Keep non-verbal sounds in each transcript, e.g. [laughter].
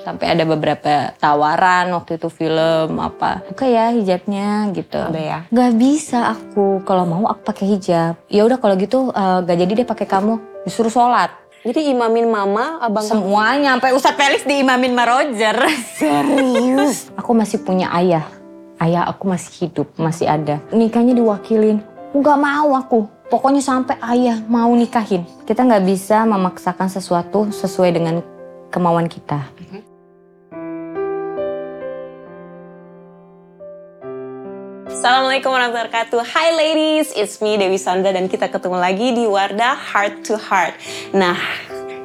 Sampai ada beberapa tawaran waktu itu film apa. Buka ya hijabnya gitu. Ada ya? Gak bisa aku. Kalau mau aku pakai hijab. Ya udah kalau gitu eh, gak jadi deh pakai kamu. Disuruh sholat. Jadi imamin mama, abang. Semuanya sampai Ustadz Felix diimamin sama Roger. [laughs] Serius? aku masih punya ayah. Ayah aku masih hidup, masih ada. Nikahnya diwakilin. Nggak mau aku. Pokoknya sampai ayah mau nikahin. Kita nggak bisa memaksakan sesuatu sesuai dengan kemauan kita. Assalamualaikum warahmatullahi wabarakatuh. Hi ladies, it's me Dewi Sandra dan kita ketemu lagi di Wardah Heart to Heart. Nah,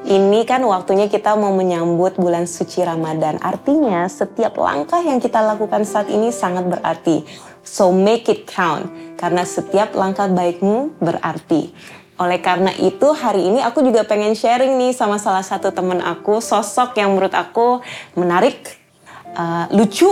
ini kan waktunya kita mau menyambut bulan suci Ramadan. Artinya setiap langkah yang kita lakukan saat ini sangat berarti. So make it count karena setiap langkah baikmu berarti. Oleh karena itu hari ini aku juga pengen sharing nih sama salah satu temen aku sosok yang menurut aku menarik, uh, lucu,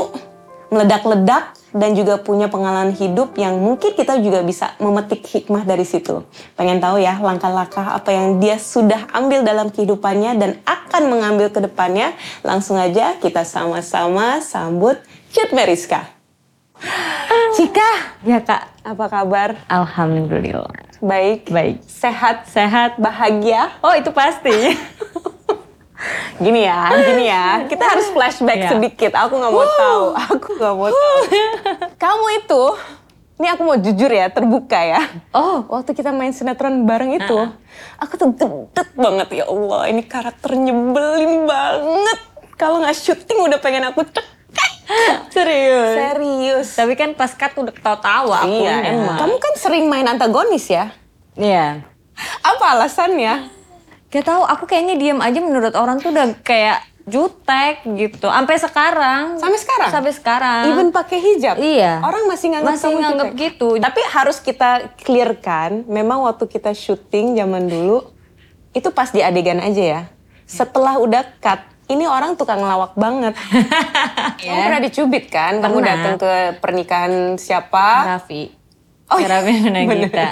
meledak-ledak dan juga punya pengalaman hidup yang mungkin kita juga bisa memetik hikmah dari situ. Pengen tahu ya langkah-langkah apa yang dia sudah ambil dalam kehidupannya dan akan mengambil ke depannya? Langsung aja kita sama-sama sambut Cut Meriska. Cika, ya kak. Apa kabar? Alhamdulillah. Baik. Baik. Sehat, Sehat. bahagia. Oh itu pasti. [laughs] Gini ya, gini ya. Kita harus flashback Iya. sedikit. Aku nggak mau tahu. Aku nggak mau tahu. [laughs] Kamu itu, ini aku mau jujur ya, terbuka ya. oh, Waktu kita main sinetron bareng itu, aku tuh gedek banget ya Allah. Ini karakter nyebelin banget. Kalau nggak syuting udah pengen aku cek. [laughs] serius. Serius. Tapi kan pas cut udah ketawa-tawa aku. Iya emang. Kamu kan sering main antagonis ya? Iya. Apa alasannya? Gak tahu, aku kayaknya diam aja menurut orang tuh udah kayak jutek gitu. Sampai sekarang. Sampai sekarang? Sampai sekarang. Even pakai hijab? Iya. Orang masih nganggap Masih kamu nganggap jutek. gitu. Tapi harus kita clearkan, memang waktu kita syuting zaman dulu, itu pas di adegan aja ya. Setelah udah cut, ini orang tukang ngelawak banget. [laughs] Kamu pernah dicubit kan? Kamu Pernah. datang ke pernikahan siapa? Raffi. Oh, Oh, Raffi bener. Managita.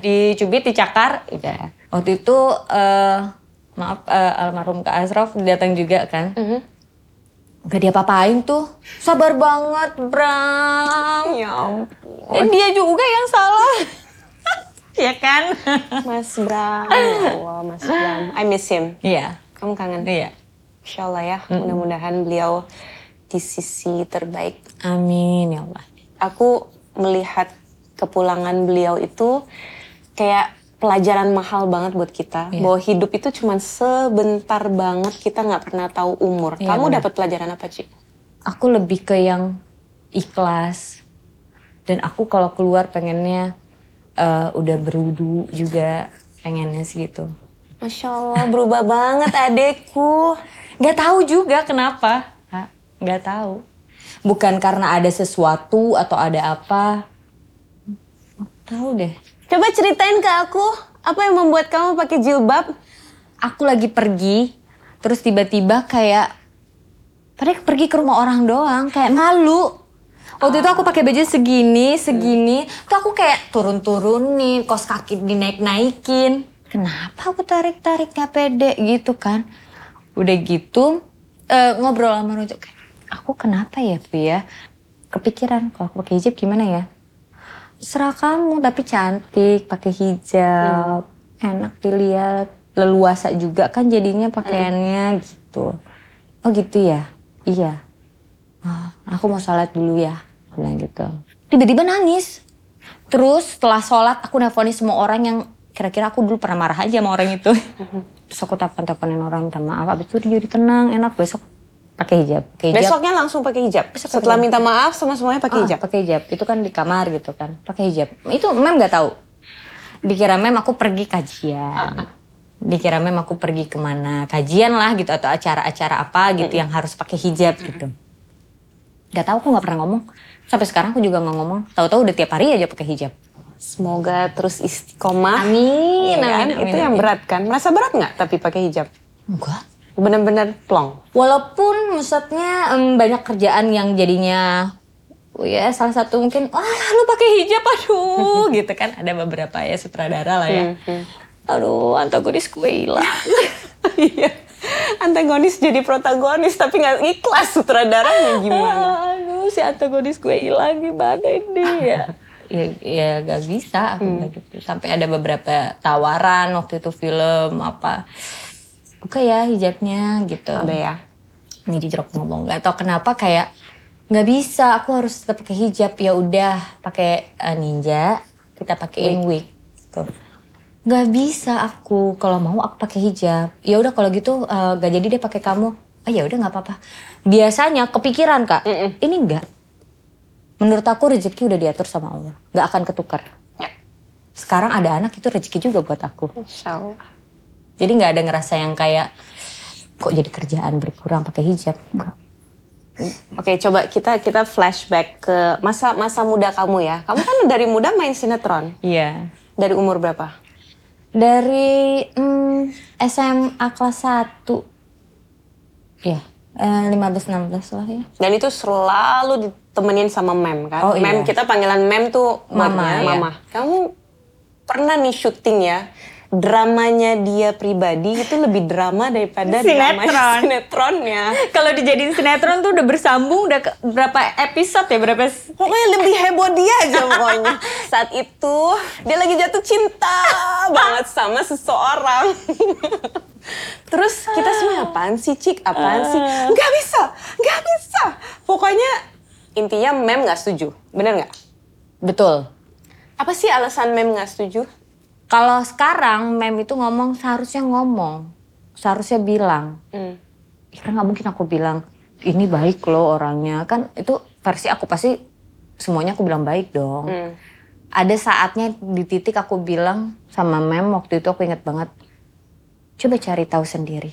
Dicubit, dicakar, udah. Waktu itu, eh maaf, eh, almarhum Kak Asraf datang juga kan. Mhm. Gak dia papain tuh. Sabar banget, Bram. Ya ampun. Eh, dia juga yang salah. [laughs] ya kan? [laughs] Mas Bram, ya Allah Mas Bram. I miss him. Iya. Kamu kangen? Iya. Insya Allah ya, mudah-mudahan beliau di sisi terbaik Amin ya Allah. aku melihat kepulangan beliau itu kayak pelajaran mahal banget buat kita Iya. bahwa hidup itu cuma sebentar banget kita nggak pernah tahu umur. Iya, Kamu dapat pelajaran apa Ci? Aku lebih ke yang ikhlas. Dan aku kalau keluar pengennya eh, udah berwudu juga pengennya sih gitu. Masya Allah berubah banget adekku. Gak tahu juga kenapa. Kak. Gak tahu. Bukan karena ada sesuatu atau ada apa. Nggak Tahu deh. Coba ceritain ke aku apa yang membuat kamu pakai jilbab? Aku lagi pergi, terus tiba-tiba kayak Padahal pergi ke rumah orang doang, kayak malu. Waktu itu aku pakai baju segini, segini, tuh aku kayak turun-turunin, kos kaki dinaik-naikin. Kenapa aku tarik-tarik nggak pede gitu kan? Udah gitu eh, ngobrol sama Rojo kayak, aku kenapa ya Pi ya? Kepikiran kalau aku pakai hijab gimana ya? Serah kamu tapi cantik, pakai hijab, enak dilihat, leluasa juga kan jadinya pakaiannya gitu. Oh gitu ya? Iya. "Oh, aku mau sholat dulu ya, Aku bilang gitu. Tiba-tiba nangis. Terus setelah sholat aku nelfonin semua orang yang kira-kira aku dulu pernah marah aja sama orang itu. [laughs] Terus aku telepon-teleponin orang minta maaf, abis itu dia jadi tenang, enak besok pakai hijab. Pakai hijab. Besoknya langsung pakai hijab. Besok Setelah hijab. minta maaf sama semuanya pakai Ah, hijab. Pakai hijab. Itu kan di kamar gitu kan. Pakai hijab. Itu mem gak tahu. Dikira mem aku pergi kajian. Dikira mem aku pergi ke mana kajian lah gitu atau acara-acara apa gitu yang harus pakai hijab gitu. Gak tahu aku nggak pernah ngomong. Sampai sekarang aku juga nggak ngomong. Tahu-tahu udah tiap hari aja pakai hijab. Semoga terus istiqomah. Amin, Iya kan? amin, amin, Itu yang berat kan? Merasa berat nggak tapi pakai hijab? Enggak. Bener-bener plong. Walaupun maksudnya em, banyak kerjaan yang jadinya oh ya salah satu mungkin wah lu pakai hijab aduh [laughs] gitu kan ada beberapa ya sutradara lah ya. Hmm, Aduh antagonis gue hilang. [laughs] Iya. antagonis jadi protagonis tapi nggak ikhlas sutradaranya gimana? [laughs] Aduh, si antagonis gue hilang gimana ini ya? Ya, ya gak bisa aku kayak gitu. Sampai ada beberapa tawaran waktu itu film apa. Buka ya hijabnya gitu. Ada ya. Ini jujur aku ngomong nggak tau kenapa kayak nggak bisa aku harus tetap pakai hijab ya udah pakai eh, ninja kita pakein wig tuh nggak bisa aku kalau mau aku pakai hijab ya udah kalau gitu eh, gak jadi deh pakai kamu oh ya udah nggak apa-apa biasanya kepikiran kak ini enggak menurut aku rezeki udah diatur sama Allah nggak akan ketukar Ya. sekarang ada anak itu rezeki juga buat aku Insya Allah. jadi nggak ada ngerasa yang kayak kok jadi kerjaan berkurang pakai hijab enggak Oke, coba kita kita flashback ke masa masa muda kamu ya. Kamu kan [laughs] dari muda main sinetron. iya Dari umur berapa? Dari mm, SMA kelas 1. Ya, eh, 15-16 lah ya. Dan itu selalu ditemenin sama mem kan? Oh, Mem iya. kita panggilan mem tuh Mama, buatnya iya. mama. Kamu pernah nih syuting ya? Dramanya dia pribadi itu lebih drama daripada Sinetron. sinetronnya. Kalau dijadiin sinetron tuh udah bersambung udah ke- berapa episode ya? Berapa Pokoknya lebih heboh dia aja pokoknya. [laughs] Saat itu dia lagi jatuh cinta [laughs] banget sama seseorang. [laughs] Terus kita semua apaan sih Cik? Apaan sih? Gak bisa, gak bisa. Pokoknya intinya mem gak setuju. Bener gak? Betul. Apa sih alasan mem gak setuju? Kalau sekarang mem itu ngomong seharusnya ngomong. Seharusnya bilang. Hmm. Ya kan nggak mungkin aku bilang ini baik loh orangnya. Kan itu versi aku pasti semuanya aku bilang baik dong. Hmm. ada saatnya di titik aku bilang sama mem waktu itu aku inget banget coba cari tahu sendiri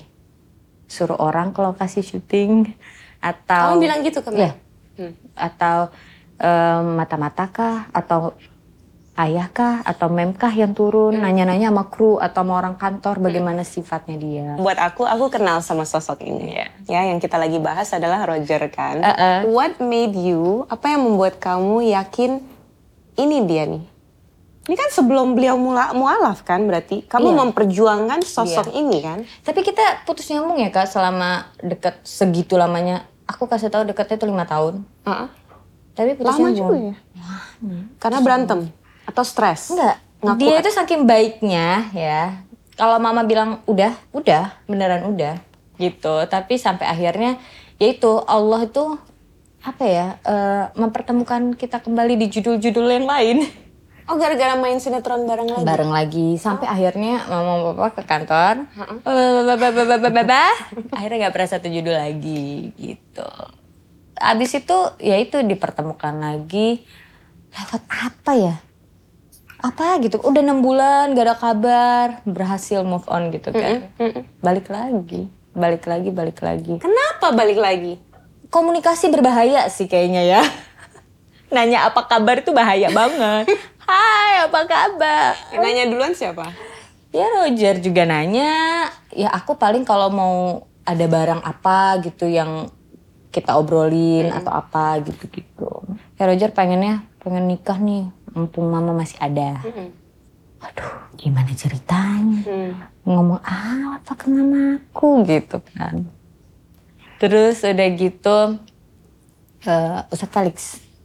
suruh orang ke lokasi syuting atau Kamu bilang gitu ke Mem? Iya. Hmm. atau em, mata-mata kah atau ayah kah atau mem kah yang turun Hmm. nanya-nanya sama kru atau sama orang kantor bagaimana sifatnya dia Buat aku, aku kenal sama sosok ini. Ya, yang kita lagi bahas adalah Roger kan. Uh-uh. What made you, apa yang membuat kamu yakin ini dia nih? Ini kan sebelum beliau mula, mualaf kan berarti? Kamu Iya. memperjuangkan sosok ini kan? tapi kita putus nyambung ya kak selama deket segitu lamanya aku kasih tahu deketnya itu lima tahun Heeh. tapi putus Lama juga ya? Karena berantem? Atau stres? Enggak. Ngaku dia kan? itu saking baiknya ya. Kalau mama bilang udah, udah, beneran udah gitu. Tapi sampai akhirnya yaitu Allah itu apa ya eh, mempertemukan kita kembali di judul-judul yang lain [laughs] Oh gara-gara main sinetron bareng lagi? bareng lagi. Sampai akhirnya mama papa ke kantor. Akhirnya nggak pernah satu judul lagi gitu. Abis itu ya itu dipertemukan lagi. Lewat apa ya? Apa gitu? Udah enam bulan gak ada kabar. Berhasil move on gitu kan. Balik lagi. Balik lagi balik lagi. Kenapa balik lagi? komunikasi berbahaya sih kayaknya ya nanya apa kabar itu bahaya banget [laughs] hai apa kabar Yang nanya duluan siapa? Ya Roger juga nanya, ya aku paling kalau mau ada barang apa gitu yang kita obrolin atau apa gitu-gitu. Ya Roger pengennya pengen nikah nih, mumpung mama masih ada. Aduh, gimana ceritanya? Hmm. Ngomong ah, apa ke mamaku gitu kan. Terus udah gitu, eh Ustadz Felix,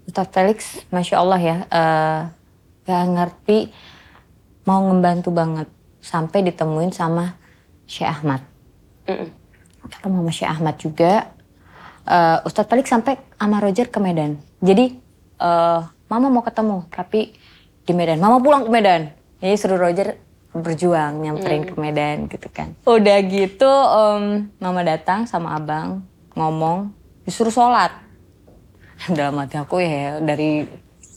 Ustadz Felix, masya Allah ya, eh gak ngerti mau ngebantu banget sampai ditemuin sama Syekh Ahmad. Mm-mm. Ketemu sama Syekh Ahmad juga. Eh Ustadz Felix sampai sama Roger ke Medan. Jadi eh Mama mau ketemu tapi di Medan. Mama pulang ke Medan. Jadi suruh Roger berjuang nyamperin ke Medan gitu kan. Udah gitu em, Mama datang sama Abang ngomong disuruh sholat. [laughs] Dalam hati aku ya dari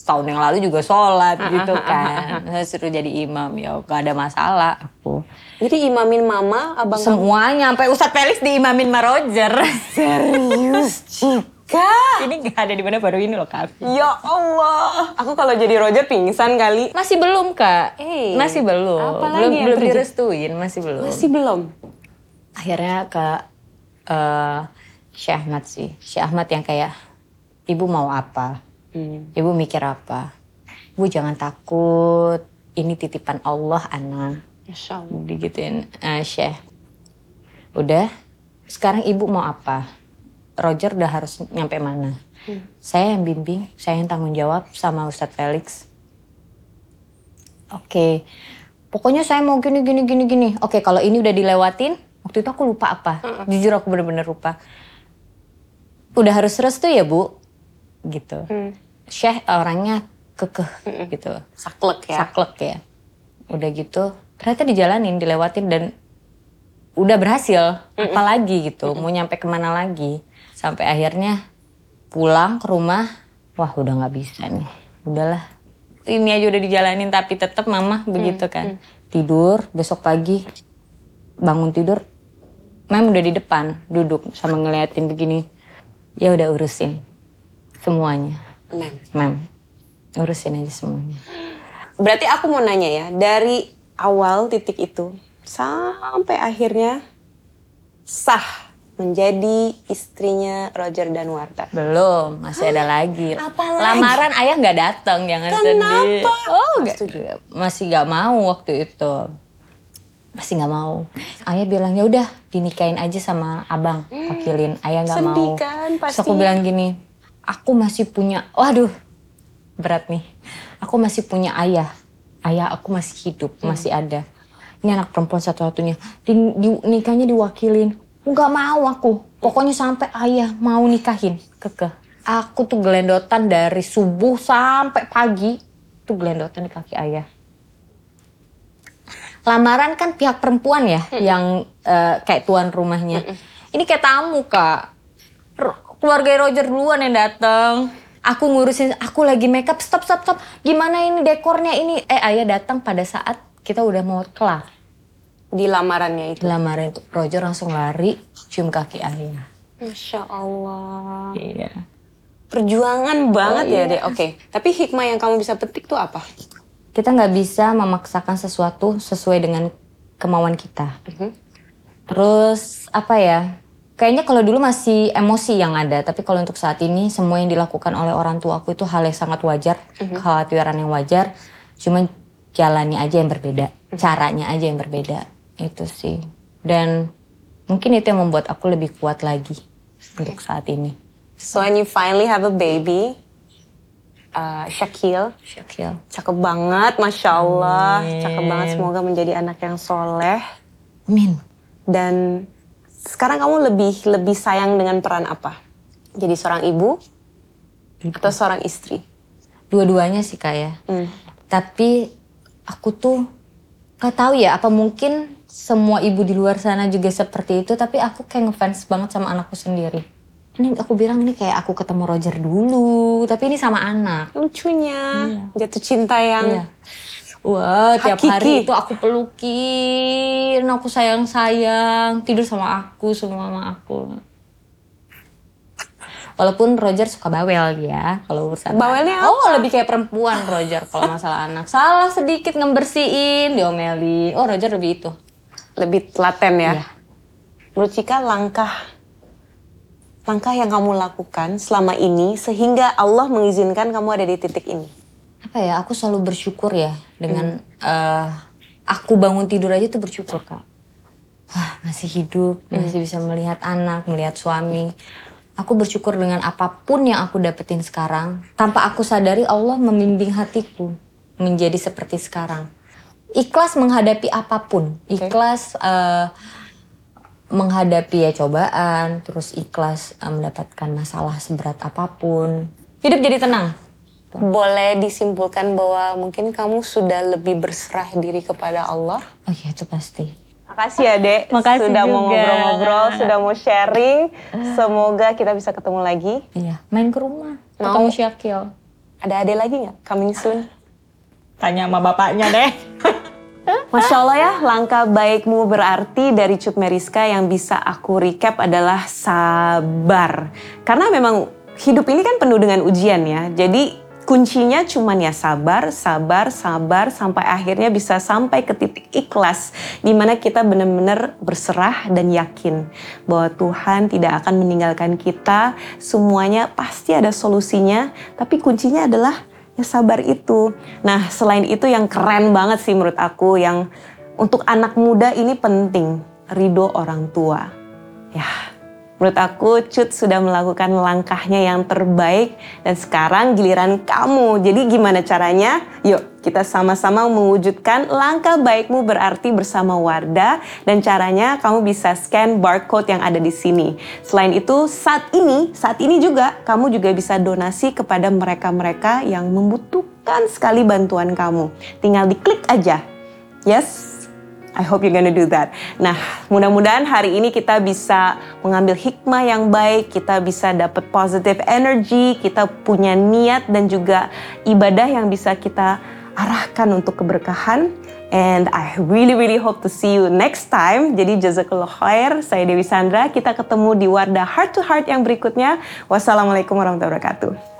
tahun yang lalu juga sholat gitu kan. Saya suruh jadi imam ya gak ada masalah aku. Jadi imamin mama, abang. Semuanya sampai Ustadz Felix diimamin sama Roger. [laughs] Serius, Cika? ini gak ada di mana baru ini loh Kak. Ya Allah. Aku kalau jadi Roger pingsan kali. Masih belum Kak. Eh, masih belum. apa lagi belum yang belum terjadi? direstuin, masih belum. Masih belum. Akhirnya ke eh Syekh Ahmad sih. Syekh Ahmad yang kayak ibu mau apa? Hmm. Ibu mikir apa? Ibu jangan takut. Ini titipan Allah anak. Masya Allah. digituin eh Syekh Udah, sekarang ibu mau apa? Roger udah harus nyampe mana? Saya yang bimbing, saya yang tanggung jawab sama Ustadz Felix. Oke, pokoknya saya mau gini, gini, gini, gini. Oke, kalau ini udah dilewatin, waktu itu aku lupa apa. Jujur aku bener-bener lupa. Udah harus restu ya bu? Gitu. Syekh orangnya kekeh gitu. Saklek ya. Saklek ya. Udah gitu, ternyata dijalanin, dilewatin dan udah berhasil. Apalagi gitu, mau nyampe ke mana lagi. Sampai akhirnya pulang ke rumah, wah udah nggak bisa nih. Udahlah, ini aja udah dijalanin tapi tetap mama begitu kan. Tidur, besok pagi bangun tidur, mem udah di depan duduk sama ngeliatin begini. Ya udah urusin semuanya, Mem. mem. Urusin aja semuanya. Berarti aku mau nanya ya, dari awal titik itu sampai akhirnya sah menjadi istrinya Roger dan Warta. Belum, masih ada lagi. Apa lagi? Lamaran ayah nggak datang, jangan sedih. Kenapa? Oh, nggak masih nggak mau waktu itu. Masih nggak mau. Ayah bilang ya udah dinikahin aja sama abang, wakilin. Ayah nggak mau. Sedih kan Terus aku bilang gini, aku masih punya, waduh berat nih. Aku masih punya ayah. Ayah aku masih hidup, masih ada. Ini anak perempuan satu-satunya. Di, di- nikahnya diwakilin. Nggak mau aku. Pokoknya sampai ayah mau nikahin. Kekeh. Aku tuh gelendotan dari subuh sampai pagi. Tuh gelendotan di kaki ayah. Lamaran kan pihak perempuan ya yang eh, kayak tuan rumahnya. Ini kayak tamu kak. R- keluarga Roger duluan yang datang. Aku ngurusin, aku lagi makeup, stop, stop, stop. Gimana ini dekornya ini? Eh ayah datang pada saat kita udah mau kelar. Di lamarannya itu. Lamaran itu Roger langsung lari, cium kaki ayah. Masya Allah. Iya. Perjuangan banget ya deh. Oke, tapi hikmah yang kamu bisa petik tuh apa? Kita nggak bisa memaksakan sesuatu sesuai dengan kemauan kita. Terus apa ya? Kayaknya kalau dulu masih emosi yang ada, tapi kalau untuk saat ini semua yang dilakukan oleh orang tua aku itu hal yang sangat wajar, kekhawatiran yang wajar. Cuma jalannya aja yang berbeda, caranya aja yang berbeda. Itu sih. Dan mungkin itu yang membuat aku lebih kuat lagi untuk saat ini. So when you finally have a baby, uh, Shakil, Syakil. cakep banget, masya Allah, Amin. cakep banget. Semoga menjadi anak yang soleh. Amin. Dan sekarang kamu lebih lebih sayang dengan peran apa? Jadi seorang ibu atau seorang istri? Dua-duanya sih kak ya. Hmm. Tapi aku tuh gak tahu ya apa mungkin semua ibu di luar sana juga seperti itu tapi aku kayak ngefans banget sama anakku sendiri. Ini aku bilang ini kayak aku ketemu Roger dulu tapi ini sama anak. Lucunya, jatuh cinta yang Iya. Wah, tiap Hakiki. hari itu aku pelukin, aku sayang-sayang, tidur sama aku, semua sama aku. Walaupun Roger suka bawel dia kalau urusan Bawelnya anak. Oh, lebih kayak perempuan Roger kalau masalah [laughs] anak. Salah sedikit ngebersihin, diomelin. Oh, Roger lebih itu. lebih telaten ya. Iya. Menurut Cika langkah langkah yang kamu lakukan selama ini sehingga Allah mengizinkan kamu ada di titik ini. Apa ya, aku selalu bersyukur ya dengan eh, aku bangun tidur aja tuh bersyukur, Kak. Wah, masih hidup, masih bisa melihat anak, melihat suami. Aku bersyukur dengan apa pun yang aku dapetin sekarang. Tanpa aku sadari Allah membimbing hatiku menjadi seperti sekarang. Ikhlas menghadapi apa pun. Ikhlas eh, menghadapi ya cobaan, terus ikhlas eh, mendapatkan masalah seberat apa pun. Hidup jadi tenang. Boleh disimpulkan bahwa mungkin kamu sudah lebih berserah diri kepada Allah. Oh iya itu pasti. Makasih ya dek, Makasih sudah mau juga. ngobrol-ngobrol, sudah mau sharing. Semoga kita bisa ketemu lagi. Iya, main ke rumah. Mau. Ketemu Syakil. Ada adik lagi nggak? Coming soon. Tanya sama bapaknya deh. [laughs] Masya Allah ya, langkah baikmu berarti dari Cut Meriska yang bisa aku recap adalah sabar. Karena memang hidup ini kan penuh dengan ujian ya. Jadi kuncinya cuman ya sabar, sabar, sabar sampai akhirnya bisa sampai ke titik ikhlas di mana kita benar-benar berserah dan yakin bahwa Tuhan tidak akan meninggalkan kita. Semuanya pasti ada solusinya, tapi kuncinya adalah ya sabar itu. Nah, selain itu yang keren banget sih menurut aku yang untuk anak muda ini penting. ridho orang tua. Ya, menurut aku Cut sudah melakukan langkahnya yang terbaik dan sekarang giliran kamu. Jadi gimana caranya? Yuk kita sama-sama mewujudkan langkah baikmu berarti bersama Wardah dan caranya kamu bisa scan barcode yang ada di sini. Selain itu saat ini, saat ini juga kamu juga bisa donasi kepada mereka-mereka yang membutuhkan sekali bantuan kamu. Tinggal diklik aja. Yes, I hope you're gonna do that. Nah, mudah-mudahan hari ini kita bisa mengambil hikmah yang baik, kita bisa dapat positive energy, kita punya niat dan juga ibadah yang bisa kita arahkan untuk keberkahan. And I really really hope to see you next time. Jadi jazakallah khair. Saya Dewi Sandra. Kita ketemu di Wardah Heart to Heart yang berikutnya. Wassalamualaikum warahmatullahi wabarakatuh.